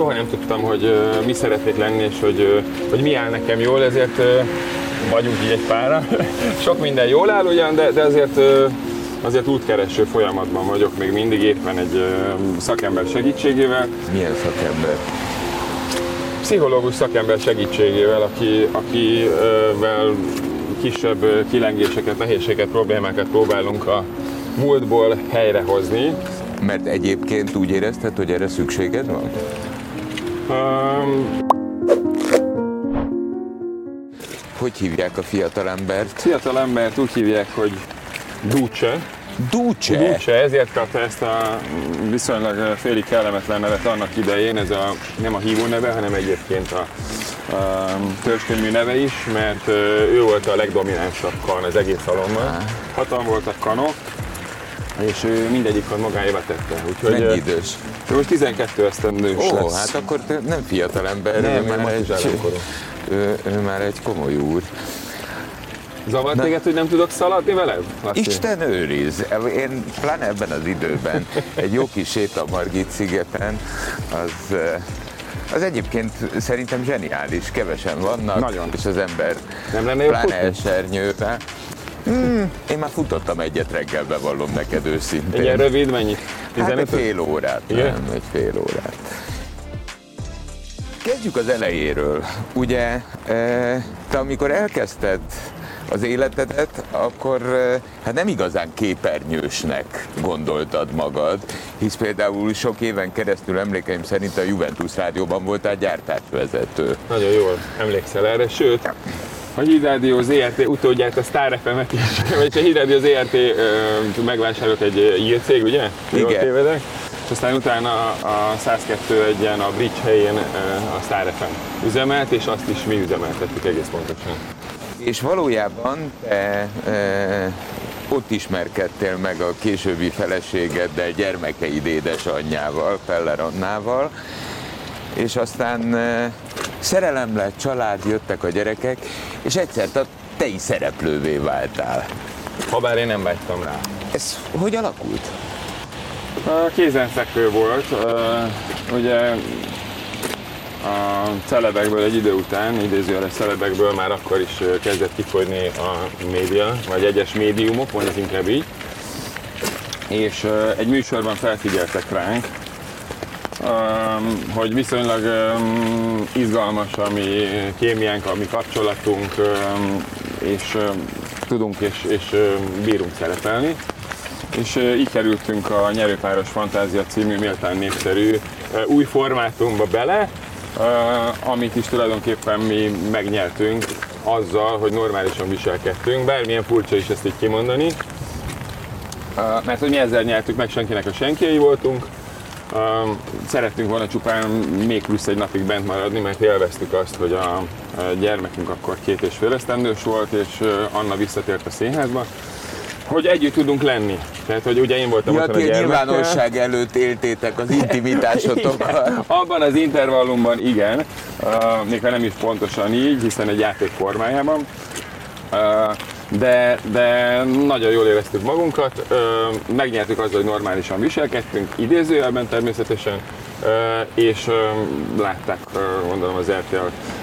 soha nem tudtam, hogy mi szeretnék lenni, és hogy, hogy mi áll nekem jól, ezért vagyunk így egy pára. Sok minden jól áll ugyan, de, de azért azért útkereső folyamatban vagyok még mindig éppen egy szakember segítségével. Milyen szakember? Pszichológus szakember segítségével, aki, akivel kisebb kilengéseket, nehézségeket, problémákat próbálunk a múltból helyrehozni. Mert egyébként úgy érezted, hogy erre szükséged van? Um, Hogy hívják a fiatalembert? fiatal embert úgy hívják, hogy Duce. Duce! Duce, ezért kapta ezt a viszonylag ö, félig kellemetlen nevet annak idején, ez a, nem a hívó neve, hanem egyébként a, a törzskönyvű neve is, mert ö, ő volt a legdominánsabb kan az egész szalomban. Hatan voltak kanok, és ő mindegyikon magáéba tette. Úgyhogy, Mennyi idős? ő most 12 esztendős Ó, lesz. hát akkor te nem fiatalember, Nem, ő már egy, ő, ő már egy komoly úr. Zavart Na. téged, hogy nem tudok szaladni? Laci? Isten őriz! Én pláne ebben az időben egy jó kis séta a Margit szigeten, az, az egyébként szerintem zseniális, kevesen vannak, Nagyon. és az ember Nem lenne pláne futni? Hmm, én már futottam egyet reggel, bevallom neked őszintén. Egy rövid, mennyit? Hát egy 15 fél órát, Igen? nem, egy fél órát. Kezdjük az elejéről. Ugye, eh, te amikor elkezdted az életedet, akkor eh, hát nem igazán képernyősnek gondoltad magad, hisz például sok éven keresztül emlékeim szerint a Juventus rádióban voltál gyártásvezető. Nagyon jól emlékszel erre, sőt, a Hídrádió ZRT utódját, a Star FM-et is, vagyis a Hídrádió ZRT ö, megvásárolt egy ö, írcég, ugye? Jól Igen. tévedek? És aztán utána a 102 egyen a Bridge helyén a Star FM üzemelt, és azt is mi üzemeltettük egész pontosan. És valójában te e, ott ismerkedtél meg a későbbi feleségeddel, gyermekeid édesanyjával, Feller Annával, és aztán e, szerelem lett, család, jöttek a gyerekek, és egyszer te is szereplővé váltál. Habár én nem vágytam rá. Ez hogy alakult? A kézenfekvő volt, ugye a celebekből egy idő után, idézőjeles celebekből már akkor is kezdett kifogyni a média, vagy egyes médiumok, mondjuk inkább így. És egy műsorban felfigyeltek ránk, hogy viszonylag izgalmas a mi kémiánk, a mi kapcsolatunk, és tudunk és, és bírunk szerepelni. És így kerültünk a Nyerőpáros Fantázia című méltán népszerű új formátumba bele, amit is tulajdonképpen mi megnyertünk azzal, hogy normálisan viselkedtünk, bármilyen furcsa is ezt így kimondani, mert hogy mi ezzel nyertük meg, senkinek a senkiei voltunk, szerettünk volna csupán még plusz egy napig bent maradni, mert élveztük azt, hogy a, gyermekünk akkor két és fél esztendős volt, és Anna visszatért a színházba, hogy együtt tudunk lenni. Tehát, hogy ugye én voltam Ja, otthon a gyermekkel. nyilvánosság előtt éltétek az intimitásotokkal. Abban az intervallumban igen, uh, még ha nem is pontosan így, hiszen egy játék formájában. Uh, de, de nagyon jól éreztük magunkat, uh, megnyertük azzal, hogy normálisan viselkedtünk, idézőjelben természetesen, uh, és uh, látták, uh, gondolom az RTL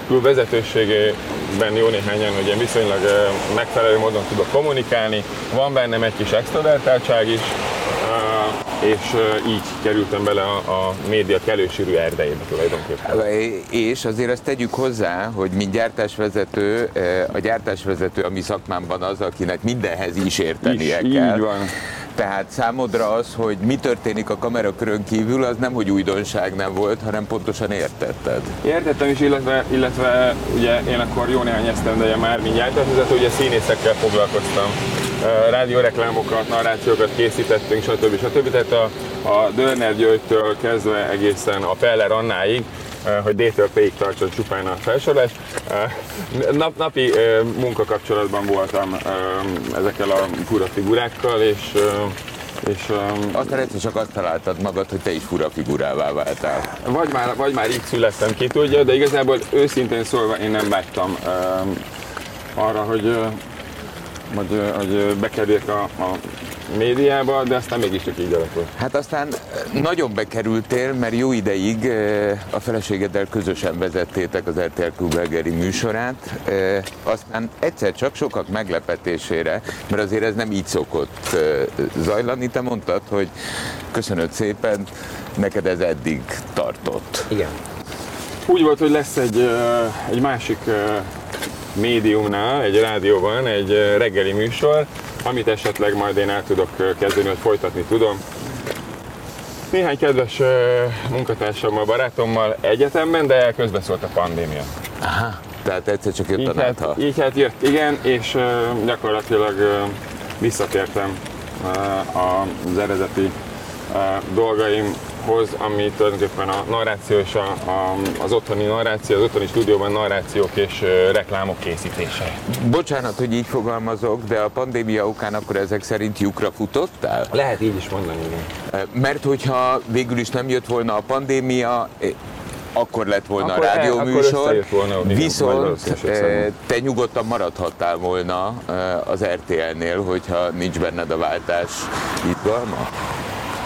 klub vezetőségében jó néhányan, hogy én viszonylag uh, megfelelő módon tudok kommunikálni, van bennem egy kis extrovertáltság is, és így kerültem bele a, a média kelősűrű erdejébe tulajdonképpen. És azért azt tegyük hozzá, hogy mint gyártásvezető, a gyártásvezető a mi szakmámban az, akinek mindenhez is értenie Is, kell. így van. Tehát számodra az, hogy mi történik a kamerakörön kívül, az nem, hogy újdonság nem volt, hanem pontosan értetted. Értettem is, illetve, illetve ugye én akkor jó néhány esztendeje már mindjárt, tehát ugye színészekkel foglalkoztam. Rádióreklámokat, narrációkat készítettünk, stb. stb. Tehát a, a Dörner Györgytől kezdve egészen a Peller Annáig, hogy D-től P-ig tartson csupán a felsorolás. Nap, napi munkakapcsolatban voltam ezekkel a fura figurákkal, és, és um, Aztán egyszer csak azt találtad magad, hogy te is fura figurává váltál. vagy már, vagy már így születtem, ki tudja, de igazából őszintén szólva én nem vágytam um, arra, hogy, hogy, hogy bekerüljek a, a médiába, de aztán mégiscsak így alakult. Hát aztán nagyon bekerültél, mert jó ideig a feleségeddel közösen vezettétek az RTL Klub reggeli műsorát, aztán egyszer csak sokak meglepetésére, mert azért ez nem így szokott zajlani, te mondtad, hogy köszönöd szépen, neked ez eddig tartott. Igen. Úgy volt, hogy lesz egy, egy másik médiumnál, egy rádióban egy reggeli műsor, amit esetleg majd én el tudok kezdeni, hogy folytatni tudom. Néhány kedves munkatársammal, barátommal egyetemben, de közbeszólt a pandémia. Aha. Tehát egyszer csak jött a Így hát, nátha. így hát jött, igen, és gyakorlatilag visszatértem az eredeti ö, dolgaimhoz, ami tulajdonképpen a narráció és a, a, az otthoni narráció, az otthoni stúdióban narrációk és ö, reklámok készítése. Bocsánat, hogy így fogalmazok, de a pandémia okán akkor ezek szerint lyukra futottál? Lehet így is mondani, igen. Mert hogyha végül is nem jött volna a pandémia, akkor lett volna Akkor a el- rádióműsor, összejött volna, igen, viszont szerint. te nyugodtan maradhattál volna az RTL-nél, hogyha nincs benned a váltás izgalma?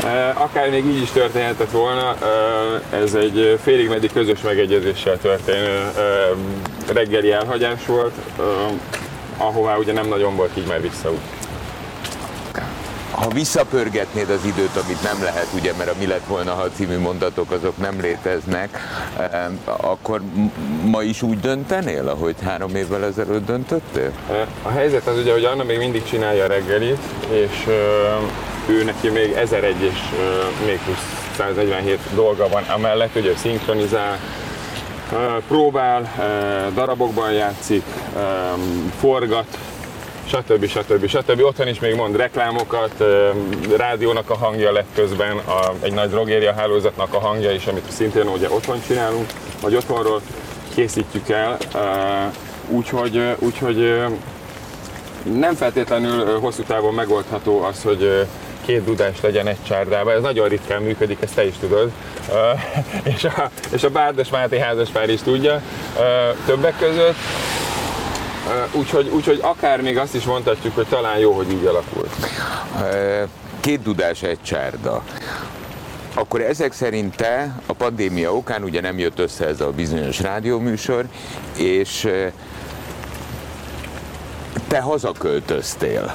Ö, Akár még így is történhetett volna, ö, ez egy félig meddig közös megegyezéssel történő reggeli elhagyás volt, ahová ugye nem nagyon volt így már visszaút. Ha visszapörgetnéd az időt, amit nem lehet, ugye, mert a mi lett volna, ha című mondatok azok nem léteznek, akkor ma is úgy döntenél, ahogy három évvel ezelőtt döntöttél? A helyzet az ugye, hogy Anna még mindig csinálja a reggelit, és ő neki még 1001 és még plusz 147 dolga van amellett, ugye szinkronizál, próbál, darabokban játszik, forgat, stb. stb. stb. Otthon is még mond reklámokat, rádiónak a hangja lett közben, a, egy nagy drogéria hálózatnak a hangja is, amit szintén ugye otthon csinálunk, vagy otthonról készítjük el, úgyhogy, úgyhogy nem feltétlenül hosszú távon megoldható az, hogy két dudás legyen egy csárdában. Ez nagyon ritkán működik, ezt te is tudod. És a, és a Bárdos Máté házaspár is tudja többek között. Úgyhogy, úgyhogy akár még azt is mondhatjuk, hogy talán jó, hogy így alakult. Két dudás, egy csárda. Akkor ezek szerint te a pandémia okán ugye nem jött össze ez a bizonyos rádióműsor, és te hazaköltöztél.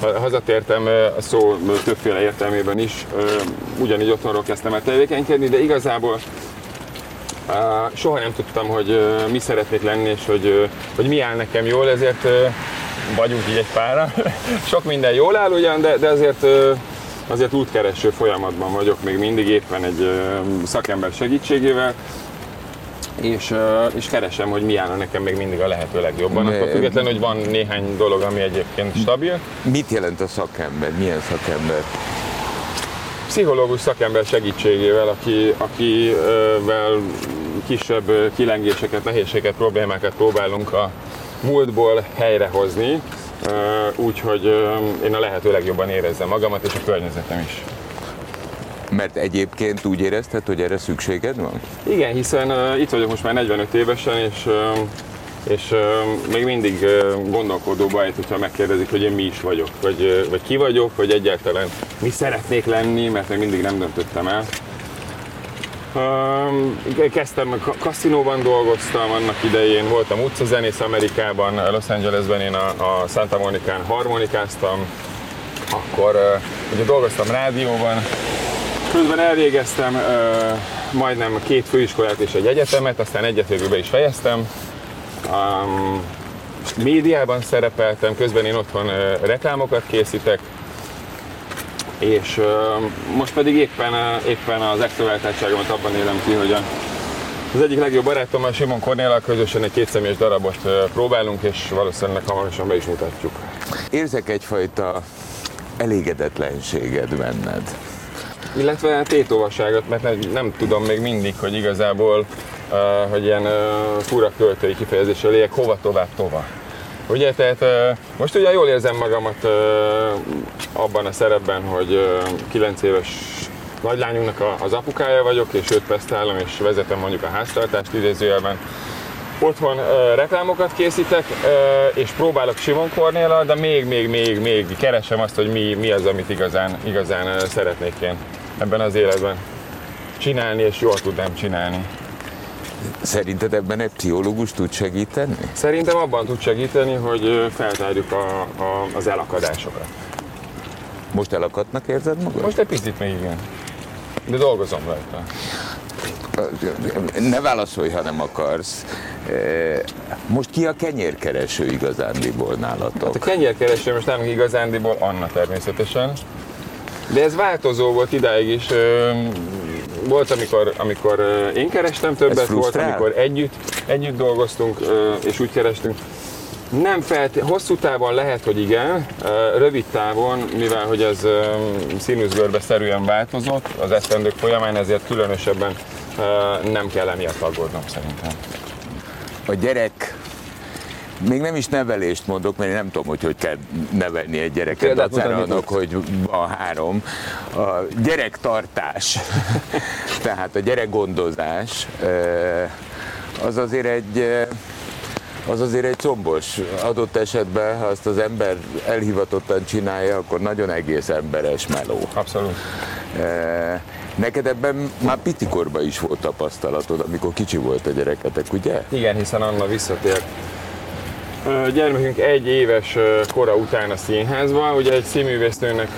Ha- Hazatértem a szó többféle értelmében is, ugyanígy otthonról kezdtem el tevékenykedni, de igazából soha nem tudtam, hogy mi szeretnék lenni, és hogy, hogy mi áll nekem jól, ezért vagyunk így egy pára. Sok minden jól áll ugyan, de, de azért, azért útkereső folyamatban vagyok még mindig éppen egy szakember segítségével, és, és keresem, hogy mi állna nekem még mindig a lehető legjobban. Attól függetlenül, hogy van néhány dolog, ami egyébként stabil. Mit jelent a szakember? Milyen szakember? Pszichológus szakember segítségével, aki, akivel kisebb kilengéseket, nehézségeket, problémákat próbálunk a múltból helyrehozni, úgyhogy én a lehető legjobban érezzem magamat és a környezetem is. Mert egyébként úgy érezted, hogy erre szükséged van? Igen, hiszen uh, itt vagyok most már 45 évesen, és, uh, és uh, még mindig uh, gondolkodóba ejt, hogyha megkérdezik, hogy én mi is vagyok, vagy, uh, vagy ki vagyok, vagy egyáltalán mi szeretnék lenni, mert még mindig nem döntöttem el. Um, kezdtem, ka- kaszinóban dolgoztam annak idején, voltam utcazenész Amerikában, Los Angelesben én a, a Santa Monicán harmonikáztam, akkor uh, ugye dolgoztam rádióban, Közben elvégeztem uh, majdnem két főiskolát és egy egyetemet, aztán egyet végül be is fejeztem. Um, médiában szerepeltem, közben én otthon uh, reklámokat készítek, és uh, most pedig éppen, uh, éppen az extrovertáltságomat abban élem ki, hogy a, az egyik legjobb barátommal, Simon Kornéllal közösen egy kétszemélyes darabot uh, próbálunk, és valószínűleg hamarosan be is mutatjuk. Érzek egyfajta elégedetlenséged benned. Illetve tétovaságot, mert nem, nem tudom még mindig, hogy igazából, hogy ilyen fura költői kifejezéssel éljek, hova tovább tova. Ugye, tehát most ugye jól érzem magamat abban a szerepben, hogy uh, 9 éves nagylányunknak az apukája vagyok, és őt pesztálom, és vezetem mondjuk a háztartást idézőjelben. otthon ö, reklámokat készítek, ö, és próbálok Simon Kornéla, de még, még, még, még keresem azt, hogy mi, mi az, amit igazán, igazán szeretnék én ebben az életben csinálni, és jól tudnám csinálni. Szerinted ebben egy pszichológus tud segíteni? Szerintem abban tud segíteni, hogy feltárjuk a, a, az elakadásokat. Most elakadnak érzed magad? Most egy picit még igen. De dolgozom rajta. Ne válaszolj, ha nem akarsz. Eh, Most ki a kenyérkereső igazándiból Hát a nálatok? kenyérkereső most nem igazándiból Anna természetesen. De ez változó volt idáig is. Volt, amikor, amikor én kerestem többet, volt, amikor együtt, együtt dolgoztunk, és úgy kerestünk. Nem felt, hosszú távon lehet, hogy igen, rövid távon, mivel hogy ez színuszgörbe szerűen változott az esztendők folyamán, ezért különösebben nem kell emiatt aggódnom szerintem. A gyerek még nem is nevelést mondok, mert én nem tudom, hogy hogy kell nevelni egy gyereket, Példát dacára annak, hogy van három. A gyerektartás, tehát a gyerekgondozás, eh, az azért egy eh, az azért egy combos. Adott esetben, ha azt az ember elhivatottan csinálja, akkor nagyon egész emberes meló. Abszolút. Eh, Neked ebben már pitikorban is volt tapasztalatod, amikor kicsi volt a gyereketek, ugye? Igen, hiszen Anna visszatért. Gyermekünk egy éves kora után a színházba, ugye egy színművésznőnek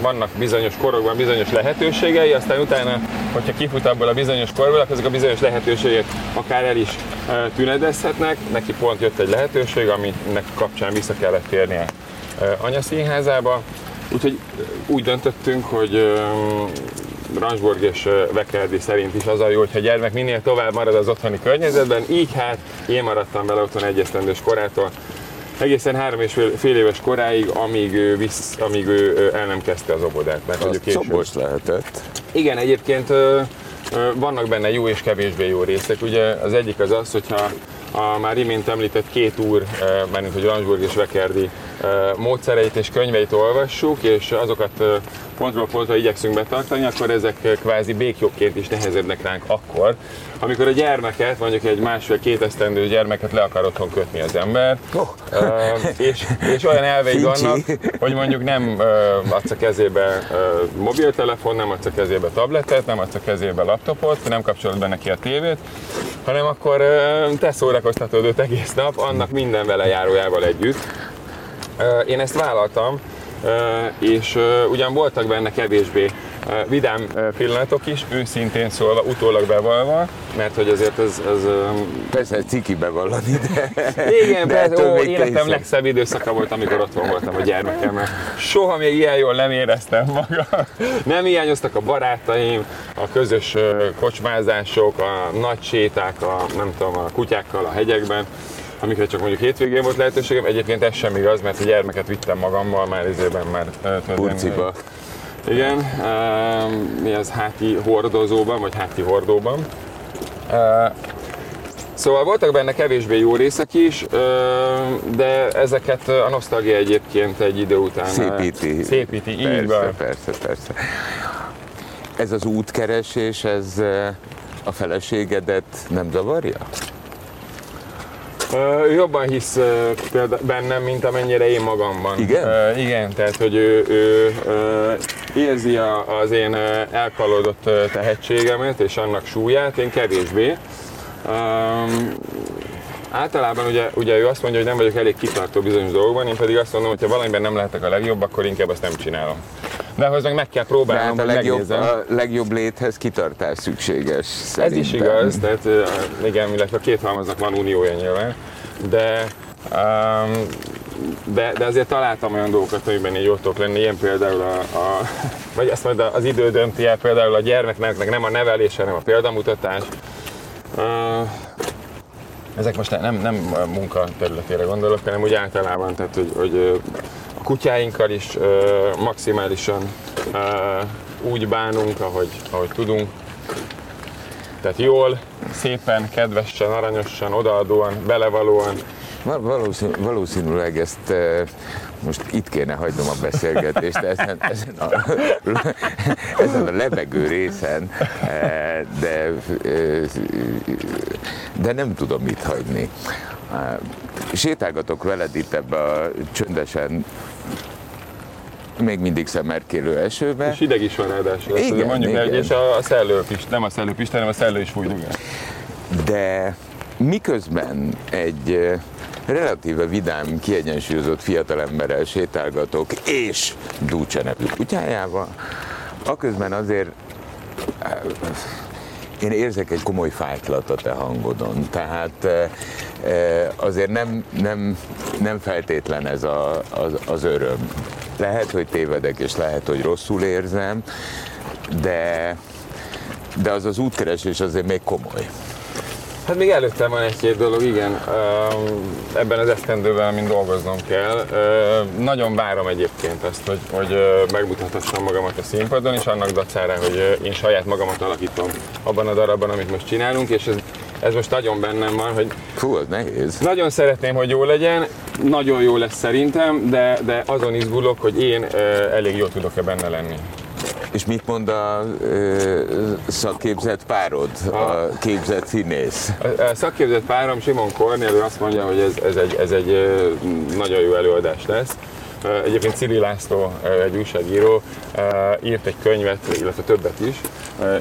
vannak bizonyos korokban bizonyos lehetőségei, aztán utána, hogyha kifut abból a bizonyos korból, akkor ezek a bizonyos lehetőségek akár el is tünedezhetnek. Neki pont jött egy lehetőség, aminek kapcsán vissza kellett térnie anyaszínházába. Úgyhogy úgy döntöttünk, hogy ö, Ransborg és Vekerdi szerint is az a jó, hogyha gyermek minél tovább marad az otthoni környezetben, így hát én maradtam vele otthon egy esztendős korától, egészen három és fél, fél éves koráig, amíg ő, vissz, amíg ő el nem kezdte az obodát. Mert Az combos lehetett. Igen, egyébként vannak benne jó és kevésbé jó részek. Ugye az egyik az az, hogyha a már imént említett két úr, mármint hogy Ransburg és Vekerdi módszereit és könyveit olvassuk, és azokat pontról pontra igyekszünk betartani, akkor ezek kvázi békjogként is nehezebbnek ránk akkor, amikor a gyermeket, mondjuk egy másfél-két esztendő gyermeket le akar otthon kötni az ember, Oh. És, és olyan Fincsi. vannak, hogy mondjuk nem adsz a kezébe mobiltelefon, nem adsz a kezébe tabletet, nem adsz a kezébe laptopot, nem kapcsolod be neki a tévét, hanem akkor te szórakoztatod őt egész nap, annak minden vele járójával együtt. Én ezt vállaltam, és ugyan voltak benne kevésbé vidám pillanatok is, őszintén szólva, utólag bevallva, mert hogy azért ez, ez Persze, ciki bevallani, de... igen, de persze, ó, életem legszebb időszaka volt, amikor otthon voltam a gyermekemmel. Soha még ilyen jól nem éreztem magam. Nem hiányoztak a barátaim, a közös kocsmázások, a nagy séták, a, nem tudom, a kutyákkal a hegyekben, amikre csak mondjuk hétvégén volt lehetőségem. Egyébként ez sem igaz, mert a gyermeket vittem magammal már izében már tudod, Burciba. igen, uh, mi az háti hordozóban, vagy háti hordóban. Uh, Szóval voltak benne kevésbé jó részek is, de ezeket a nosztalgia egyébként egy idő után Szépíti. Szépíti, így Persze, van. persze, persze. Ez az útkeresés, ez a feleségedet nem zavarja? Ö, jobban hisz példa- bennem, mint amennyire én magamban. Igen? Ö, igen, tehát hogy ő, ő ö, érzi a, az én elkalódott tehetségemet és annak súlyát, én kevésbé. Um, általában ugye, ugye ő azt mondja, hogy nem vagyok elég kitartó bizonyos dolgokban, én pedig azt mondom, hogy ha valamiben nem lehetek a legjobb, akkor inkább azt nem csinálom. De ahhoz meg meg kell próbálnom, hát a legjobb, megnézem. a legjobb léthez kitartás szükséges Ez szerintem. is igaz, tehát igen, illetve a két halmaznak van uniója nyilván, de, um, de, de azért találtam olyan dolgokat, amiben jól tudok lenni, ilyen például a, a vagy ezt majd az idő dönti el, például a gyermeknek nem a nevelés, hanem a példamutatás. Uh, ezek most nem, nem munka területére gondolok, hanem úgy általában, tehát hogy, hogy a kutyáinkkal is maximálisan úgy bánunk, ahogy, ahogy tudunk. Tehát jól, szépen, kedvesen, aranyosan, odaadóan, belevalóan. Val- Valószínű, valószínűleg ezt most itt kéne hagynom a beszélgetést, ezen, ezen, a, ezen a levegő részen eh, de, de, ö, de nem tudom mit hagyni. Sétálgatok veled itt ebbe a csöndesen még mindig szemerkélő esőbe. És hideg is van ráadásul. ezt Igen, azért mondjuk el, igen. és a, a szellő is, nem a szellő Pista, hanem a szellő is fújdogál. de miközben egy relatíve vidám, kiegyensúlyozott fiatalemberrel sétálgatok, és Dúcse nevű kutyájával, aközben azért ö, én érzek egy komoly fájtlat a te hangodon, tehát ö, azért nem, nem, nem feltétlen ez a, az, az öröm. Lehet, hogy tévedek, és lehet, hogy rosszul érzem, de, de az az útkeresés azért még komoly. Hát még előttem van egy-két dolog, igen, ebben az esztendőben, amin dolgoznom kell. Nagyon várom egyébként azt, hogy, hogy megmutathassam magamat a színpadon, és annak dacára, hogy én saját magamat alakítom abban a darabban, amit most csinálunk, és ez, ez most nagyon bennem van, hogy Fú, nehéz. nagyon szeretném, hogy jó legyen, nagyon jó lesz szerintem, de, de azon izgulok, hogy én elég jól tudok-e benne lenni. És mit mond a ö, szakképzett párod, a képzett színész? A a szakképzett párom Simon Kornél ő azt mondja, hogy ez, ez, egy, ez egy nagyon jó előadás lesz. Egyébként Cili László, egy újságíró, írt egy könyvet, illetve többet is,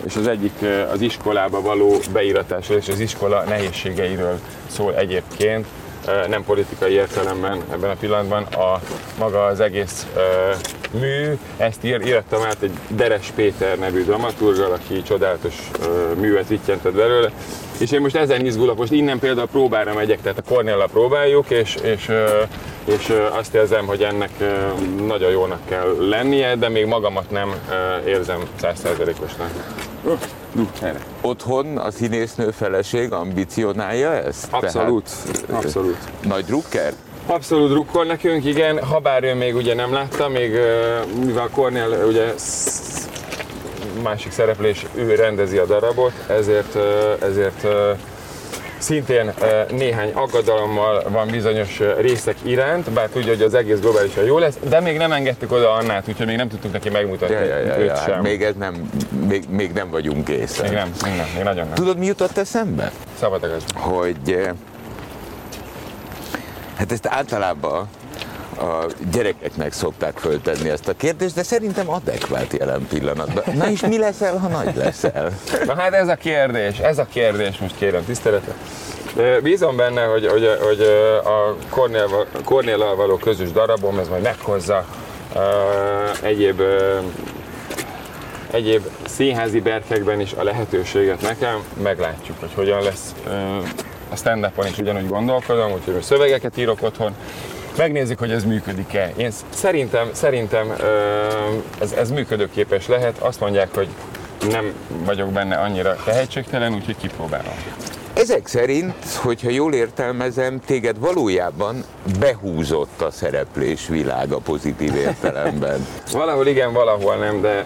és az egyik az iskolába való beíratásról és az iskola nehézségeiről szól egyébként, nem politikai értelemben ebben a pillanatban, a maga az egész mű, ezt ír, írtam át egy Deres Péter nevű dramaturgal, aki csodálatos művet vittyentett belőle, és én most ezen izgulok, most innen például próbára megyek, tehát a Cornéllal próbáljuk, és, és, és azt érzem, hogy ennek ö, nagyon jónak kell lennie, de még magamat nem ö, érzem százszerzelékosnak. Uh, erre. Otthon a színésznő feleség ambicionálja ezt? Abszolút, abszolút. Tehát nagy drukker? Abszolút drukkol nekünk, igen, ha bár ő még ugye nem látta, még mivel Cornél ugye másik szereplés, ő rendezi a darabot, ezért, ezért szintén néhány aggodalommal van bizonyos részek iránt, bár tudja, hogy az egész globálisan jó lesz, de még nem engedtük oda Annát, úgyhogy még nem tudtuk neki megmutatni Ja, ja, ja, őt ja. sem. Hát még, ez nem, még, még nem vagyunk készen. még nem, még nem, még nagyon nem. Tudod, mi jutott eszembe? Szabad hogy hát ezt általában a gyerekeknek szokták föltenni ezt a kérdést, de szerintem adekvát jelen pillanatban. Na és mi leszel, ha nagy leszel? Na hát ez a kérdés, ez a kérdés, most kérem tiszteletet. Bízom benne, hogy, hogy, hogy a Cornél- Cornéllal való közös darabom, ez majd meghozza egyéb, egyéb színházi berkekben is a lehetőséget nekem. Meglátjuk, hogy hogyan lesz a stand is ugyanúgy gondolkodom, úgyhogy szövegeket írok otthon, Megnézzük, hogy ez működik-e. Én sz- szerintem, szerintem ez, ez működőképes lehet. Azt mondják, hogy nem vagyok benne annyira tehetségtelen, úgyhogy kipróbálom. Ezek szerint, hogyha jól értelmezem, téged valójában behúzott a szereplés világa pozitív értelemben. Valahol igen, valahol nem, de,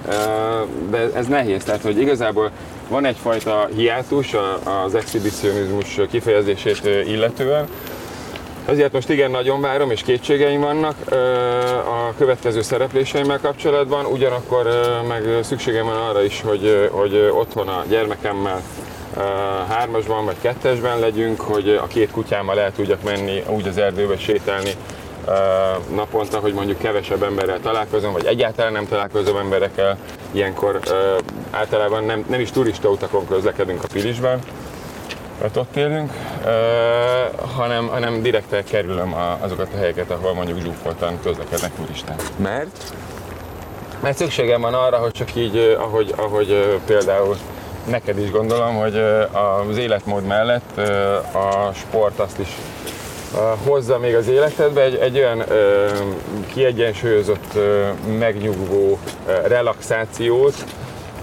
de ez nehéz. Tehát, hogy igazából van egyfajta hiátus az exhibicionizmus kifejezését illetően, Ezért most igen, nagyon várom, és kétségeim vannak a következő szerepléseimmel kapcsolatban, ugyanakkor meg szükségem van arra is, hogy, hogy otthon a gyermekemmel hármasban vagy kettesben legyünk, hogy a két kutyámmal el tudjak menni úgy az erdőbe sétálni naponta, hogy mondjuk kevesebb emberrel találkozom, vagy egyáltalán nem találkozom emberekkel. Ilyenkor általában nem, nem is turista utakon közlekedünk a Pilisben, mert ott élünk, ö, hanem, hanem direkt kerülöm a, azokat a helyeket, ahol mondjuk zsúfoltan közlekednek turisták. Mert Mert szükségem van arra, hogy csak így, ahogy, ahogy például neked is gondolom, hogy az életmód mellett a sport azt is hozza még az életedbe egy, egy olyan ö, kiegyensúlyozott, ö, megnyugvó ö, relaxációt,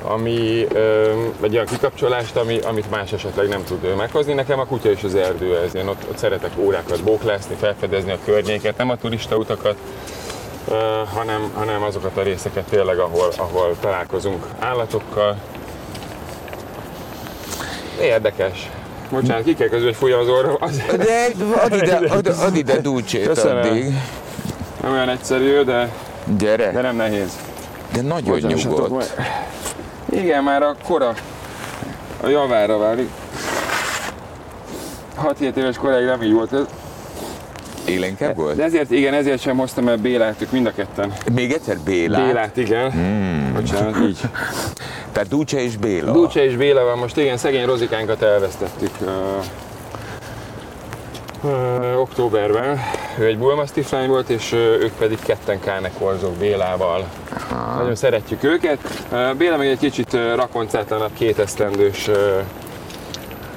ami ö, egy olyan kikapcsolást, ami, amit más esetleg nem tud meghozni. Nekem a kutya és az erdő ez. Én ott, ott szeretek órákat bóklászni, felfedezni a környéket, nem a turista utakat, ö, hanem, hanem azokat a részeket tényleg, ahol, ahol találkozunk állatokkal. Érdekes. Bocsánat, ki kell közül, hogy fújjam az orra, az de add ide, add, add ide Dulcsét Köszönöm. addig. nem olyan egyszerű, de, Gyere, de nem nehéz. de nagyon Bocsánassatok nyugodt. Igen, már a kora a javára válik. 6-7 éves koráig nem így volt ez. Élénkebb volt? De ezért, igen, ezért sem hoztam el Bélát, ők mind a ketten. Még egyszer Béla. Bélát, igen. Hmm. Bocsánat, így. Tehát Duce és Béla. Duce és Béla van most, igen, szegény rozikánkat elvesztettük. Uh, uh, októberben. Ő egy bulmasztif lány volt, és ők pedig ketten kánekolzók Bélával. Aha. Nagyon szeretjük őket. Béla meg egy kicsit rakoncátlanabb, kétesztendős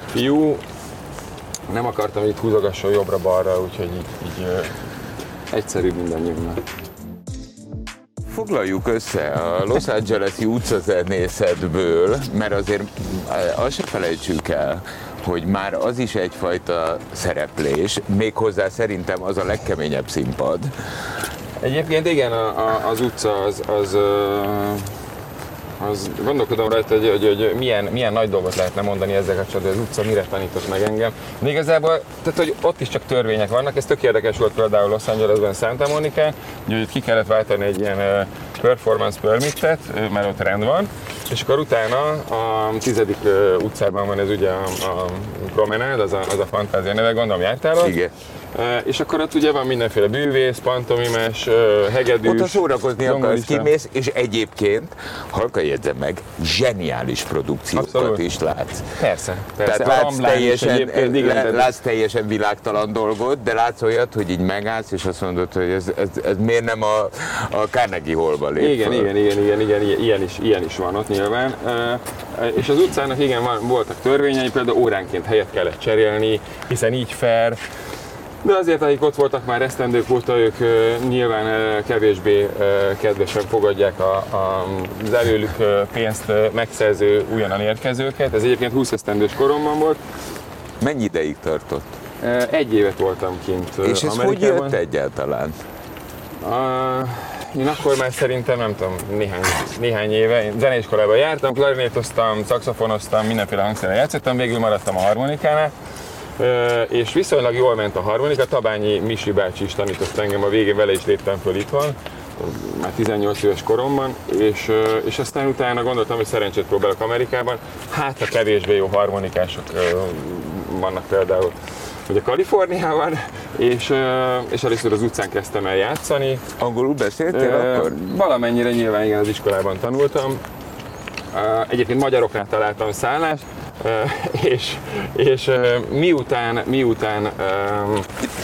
fiú. Nem akartam itt húzogasson jobbra-balra, úgyhogy így, így uh, egyszerű mindannyiunknak. Foglaljuk össze a Los Angeles-i utcazenészetből, mert azért azt se felejtsük el, hogy már az is egyfajta szereplés, méghozzá szerintem az a legkeményebb színpad. Egyébként igen, a, a, az utca az, az az gondolkodom rajta, hogy, hogy, hogy milyen, milyen nagy dolgot lehetne mondani ezzel kapcsolatban, az utca mire tanított meg engem. De igazából, tehát hogy ott is csak törvények vannak, ez tök érdekes volt például Los Angelesben, Santa Monica, hogy ki kellett váltani egy ilyen performance permitet, mert ott rend van, és akkor utána a tizedik utcában van ez ugye a, a promenád, az a, az a fantázia neve, gondolom jártál ott? Igen. És akkor ott ugye van mindenféle bűvész, pantomimes, hegedűs. Ott a szórakozni akarsz, kimész, és egyébként, halka jegyzem meg, zseniális produkciókat Abszolút. is látsz. Persze, persze. Tehát látsz teljesen, látsz teljesen világtalan dolgot, de látsz olyat, hogy így megállsz, és azt mondod, hogy ez, ez, ez miért nem a, a Carnegie Hallba lép igen, igen, igen, igen, igen, ilyen is, ilyen is van ott nyilván. És az utcának igen, van, voltak törvényei, például óránként helyet kellett cserélni, hiszen így fair, de azért, akik ott voltak már esztendők óta, ők nyilván kevésbé kedvesen fogadják a, a, az előlük pénzt megszerző újonnan érkezőket. Ez egyébként 20 esztendős koromban volt. Mennyi ideig tartott? Egy évet voltam kint És ez hogy jött egyáltalán? Uh, én akkor már szerintem, nem tudom, néhány, néhány éve, én zeneiskolában jártam, klarinétoztam, szaxofonoztam, mindenféle hangszerrel játszottam, végül maradtam a harmonikánál, és viszonylag jól ment a harmonika, Tabányi Misi bácsi is tanított engem, a végén vele is léptem föl itthon, már 18 éves koromban, és, és aztán utána gondoltam, hogy szerencsét próbálok Amerikában. Hát a kevésbé jó harmonikások vannak például ugye Kaliforniában, és, és először az utcán kezdtem el játszani. Angolul beszéltél e, akkor? Valamennyire nyilván igen, az iskolában tanultam. Egyébként magyaroknál találtam szállást, és, és miután, miután...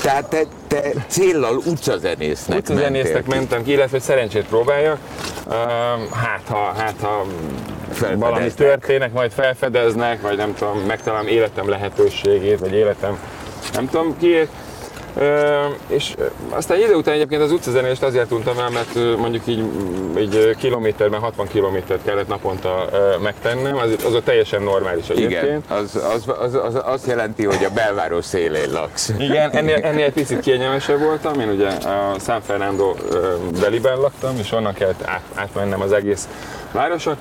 Tehát te, te céllal utcazenésznek Utcazenésznek mentem ki, illetve szerencsét próbáljak. Hát ha, hát ha valami történik, majd felfedeznek, vagy nem tudom, megtalálom életem lehetőségét, vagy életem nem tudom ki, és aztán idő után egyébként az utcazenést azért untam el, mert mondjuk így, így kilométerben 60 kilométert kellett naponta megtennem, az, az ott teljesen normális egyébként. Igen, az, az, az, az azt jelenti, hogy a belváros szélén laksz. Igen, ennél, ennél egy picit kényelmesebb voltam, én ugye a San Fernando beliben laktam, és onnan kellett át, átmennem az egész városot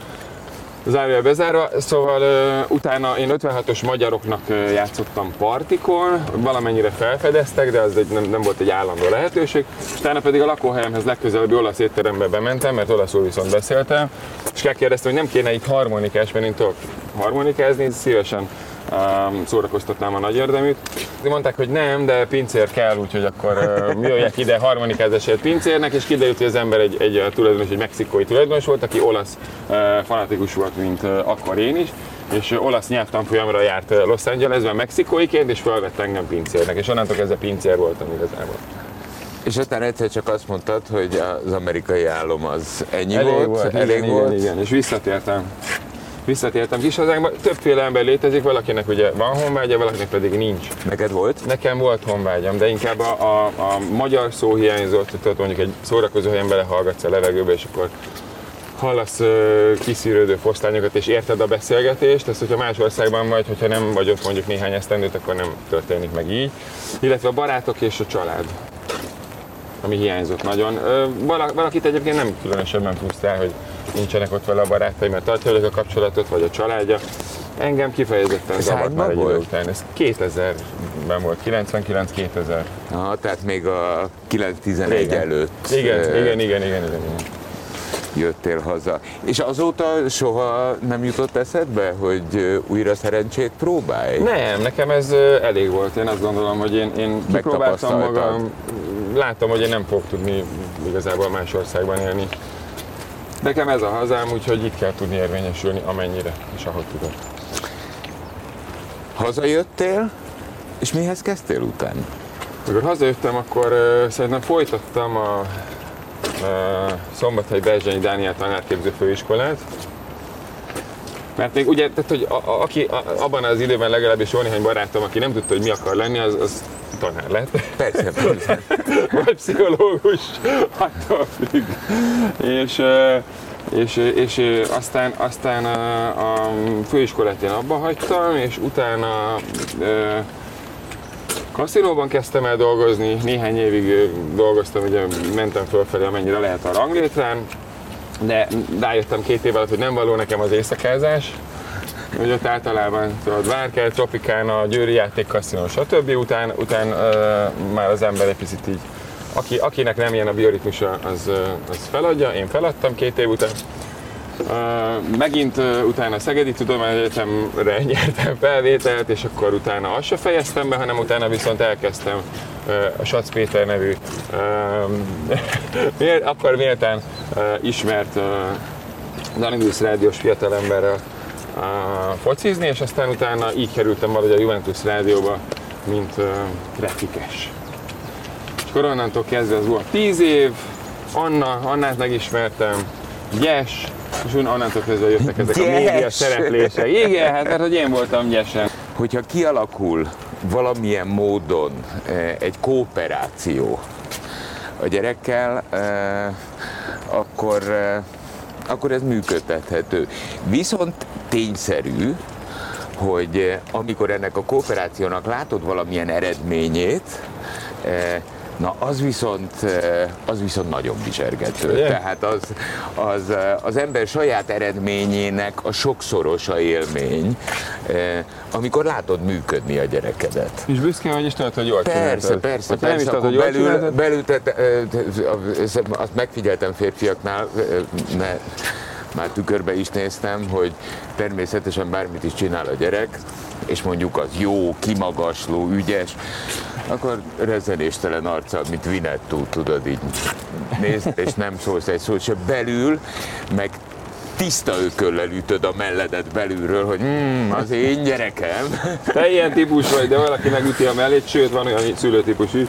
zárja bezárva, szóval uh, utána én 56-os magyaroknak uh, játszottam partikon, valamennyire felfedeztek, de az egy, nem, nem volt egy állandó lehetőség. Utána pedig a lakóhelyemhez legközelebbi olasz étterembe bementem, mert olaszul viszont beszéltem, és kérdeztem, hogy nem kéne itt harmonikás, mert én tudok harmonikázni, szívesen um, szórakoztatnám a nagy érdeműt. De mondták, hogy nem, de pincér kell, úgyhogy akkor uh, jöjjek ide harmonikázásért pincérnek, és kiderült, hogy az ember egy, egy tulajdonos, egy mexikói tulajdonos volt, aki olasz uh, fanatikus volt, mint uh, akkor én is és olasz nyelvtanfolyamra járt Los Angelesben mexikóiként, és felvett engem pincérnek, és onnantól kezdve pincér voltam igazából. És aztán egyszer csak azt mondtad, hogy az amerikai álom az ennyi elég volt, volt elég igen, volt. Igen, igen, és visszatértem visszatértem kis hazánkba. Többféle ember létezik, valakinek ugye van honvágya, valakinek pedig nincs. Neked volt? Nekem volt honvágyam, de inkább a, a, a magyar szó hiányzott, tehát mondjuk egy szórakozó helyen belehallgatsz a levegőbe, és akkor hallasz uh, kiszűrődő fosztányokat, és érted a beszélgetést, ezt, hogyha más országban vagy, hogyha nem vagy ott mondjuk néhány esztendőt, akkor nem történik meg így. Illetve a barátok és a család ami hiányzott nagyon. Valakit egyébként nem különösebben frusztrál, hogy nincsenek ott vele a barátai, mert tartja a kapcsolatot, vagy a családja. Engem kifejezetten zavart már egy idő után. Ez 2000-ben volt, 99-2000. Aha, tehát még a 911 előtt. Igen, igen, igen, igen, igen. igen. jöttél haza. És azóta soha nem jutott eszedbe, hogy újra szerencsét próbálj? Nem, nekem ez elég volt. Én azt gondolom, hogy én, én kipróbáltam magam. Látom, hogy én nem fogok tudni igazából más országban élni. Nekem ez a hazám, úgyhogy itt kell tudni érvényesülni, amennyire és ahogy tudok. Hazajöttél, és mihez kezdtél utána? Amikor hazajöttem, akkor uh, szerintem folytattam a uh, Szombathely Berzsenyi Dániel tanárképző főiskolát. Mert még ugye, tehát, hogy a, a, aki a, abban az időben legalábbis jó néhány barátom, aki nem tudta, hogy mi akar lenni, az, az tanár lett. Persze, persze. vagy pszichológus, attól függ. És, és, és aztán, aztán a, a főiskolát én abba hagytam, és utána ö, kaszinóban kezdtem el dolgozni, néhány évig dolgoztam, ugye mentem fölfelé, amennyire lehet a ranglétrán, de rájöttem két év alatt, hogy nem való nekem az éjszakázás, hogy ott általában tudod, Várkel, Tropikán, Győri játék, kaszinó, stb. Után, után uh, már az ember egy picit így, aki, akinek nem ilyen a bioritmusa, az, az feladja, én feladtam két év után. Megint utána Szegedi Tudományegyetemre nyertem felvételt, és akkor utána azt se fejeztem be, hanem utána viszont elkezdtem a Sac Péter nevű, akkor méltán ismert Danidus rádiós fiatalemberrel focizni, és aztán utána így kerültem valahogy a Juventus rádióba, mint grafikes. És akkor onnantól kezdve az volt 10 év, Anna, Annát megismertem, Yes, és onnantól kezdve jöttek ezek a Yes! média szereplések. Igen, hát mert hogy én voltam Yesen. Hogyha kialakul valamilyen módon eh, egy kooperáció a gyerekkel, eh, akkor, eh, akkor ez működtethető. Viszont tényszerű, hogy amikor ennek a kooperációnak látod valamilyen eredményét, Na, az viszont, eh, az viszont nagyon bizsergető. Tehát az, az, eh, az ember saját eredményének a sokszorosa élmény, eh, amikor látod működni a gyerekedet. És büszke vagy, és tudod, hogy jól Persze, csináltad. persze, Ha nem is persze, tudod, hogy jól belül, csináltad, belül te, te, te, te, azt megfigyeltem férfiaknál, mert már tükörbe is néztem, hogy természetesen bármit is csinál a gyerek, és mondjuk az jó, kimagasló, ügyes, akkor rezenéstelen arccal, mint Vinettú, tudod így nézd, és nem szólsz egy szót se belül, meg tiszta ököllel ütöd a melledet belülről, hogy mm, az én gyerekem. Te ilyen típus vagy, de valaki megüti a mellét, sőt van olyan szülőtípus is,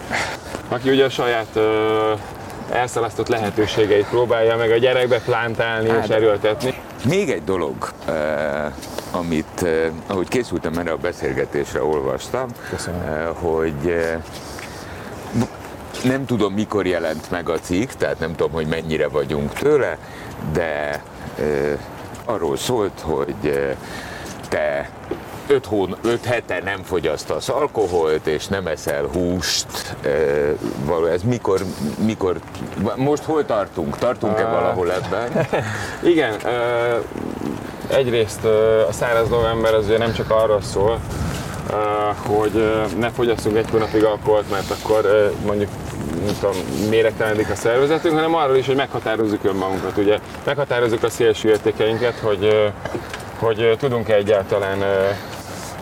aki ugye a saját ö, elszalasztott lehetőségeit próbálja meg a gyerekbe plántálni és Hát, erőltetni. Még egy dolog, eh, amit, eh, ahogy készültem erre a beszélgetésre, olvastam, Köszönöm. eh, hogy nem tudom, mikor jelent meg a cikk, tehát nem tudom, hogy mennyire vagyunk tőle, de arról szólt, hogy te öt, hón, öt hete nem fogyasztasz alkoholt, és nem eszel húst. Eh, való, ez mikor, mikor, most hol tartunk? Tartunk-e Ah. valahol ebben? Igen, egyrészt a száraz november az ugye nem csak arról szól, hogy ö, ne fogyasszunk egy hónapig alkoholt, mert akkor ö, mondjuk nem tudom, méregtelenedik a szervezetünk, hanem arról is, hogy meghatározzuk önmagunkat, ugye meghatározzuk a szélső értékeinket, hogy, hogy tudunk-e egyáltalán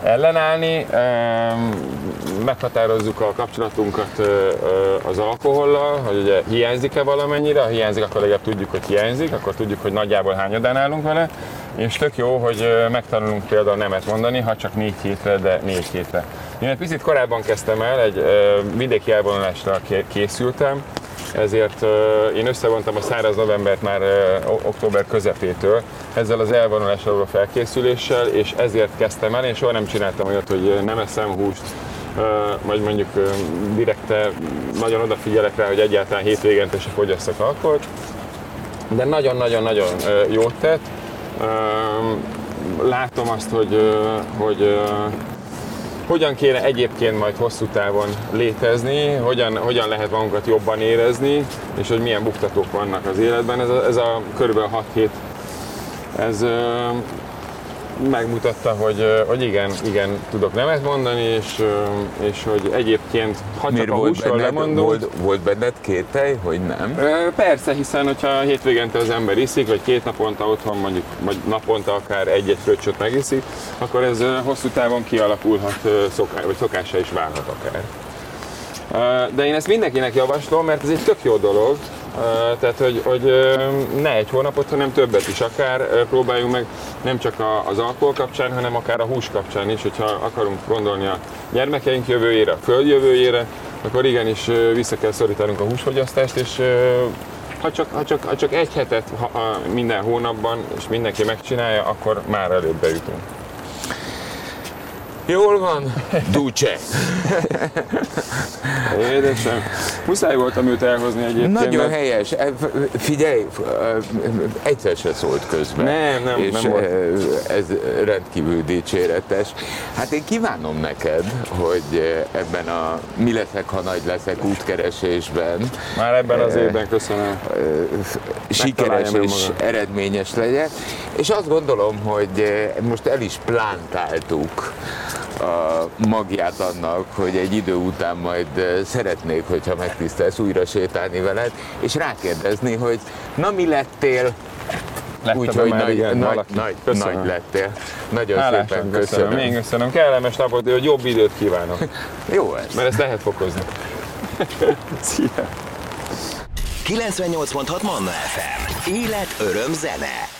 ellenállni, meghatározzuk a kapcsolatunkat az alkohollal, hogy ugye hiányzik-e valamennyire, ha hiányzik, akkor legalább tudjuk, hogy hiányzik, akkor tudjuk, hogy nagyjából hányadán állunk vele, és tök jó, hogy megtanulunk például nemet mondani, ha csak négy hétre, de négy hétre. Én egy picit korábban kezdtem el, egy vidéki elvonulásra ké- készültem, ezért én összevontam a száraz novembert már október közepétől ezzel az elvonulásra való felkészüléssel, és ezért kezdtem el. Én soha nem csináltam olyat, hogy nem eszem húst, vagy mondjuk direkte nagyon odafigyelek rá, hogy egyáltalán hétvégente se fogyasszak alkoholt. De nagyon-nagyon-nagyon jót tett. Látom azt, hogy, hogy hogyan kéne egyébként majd hosszú távon létezni, hogyan, hogyan lehet magunkat jobban érezni, és hogy milyen buktatók vannak az életben. Ez a, ez a kb. 6 hét, ez, megmutatta, hogy, hogy igen, igen, tudok nemet mondani, és, és hogy egyébként, ha Miért csak a volt húsról benned, lemondunk, volt, volt benned kételj, hogy nem? Persze, hiszen hogyha hétvégente az ember iszik, vagy két naponta otthon mondjuk, vagy naponta akár egy-egy fröccsöt megiszik, akkor ez hosszú távon kialakulhat, szoká, vagy szokásra is válhat akár. De én ezt mindenkinek javaslom, mert ez egy tök jó dolog, tehát hogy, hogy ne egy hónapot, hanem többet is akár próbáljunk meg nem csak az alkohol kapcsán, hanem akár a hús kapcsán is, hogyha akarunk gondolni a gyermekeink jövőjére, a föld jövőjére, akkor igenis vissza kell szorítanunk a húsfogyasztást, és ha csak, ha csak, ha csak egy hetet ha, ha minden hónapban, és mindenki megcsinálja, akkor már előbbre jutunk. Jól van, Duce. Édesem. Muszáj voltam őt elhozni egyébként. Nagyon mert- helyes. E, Figyelj, f- egyszer se szólt közben. Nem, nem, és nem volt. e, ez rendkívül dicséretes. Hát én kívánom neked, hogy ebben a mi leszek, ha nagy leszek útkeresésben Már ebben az évben köszönöm. sikeres és önmagam. eredményes legyen. És azt gondolom, hogy most el is plántáltuk a magját annak, hogy egy idő után majd szeretnék, hogyha megtisztelsz újra sétálni veled, és rákérdezni, hogy na mi lettél, úgyhogy nagy, igen, nagy, valaki. nagy, Köszönöm. nagy lettél. Nagyon Hálásan szépen köszönöm. köszönöm. Én köszönöm. Kellemes napot, hogy jobb időt kívánok. Jó ez. Mert ezt lehet fokozni. Szia! 98.6 Manna FM. Élet, öröm, zene.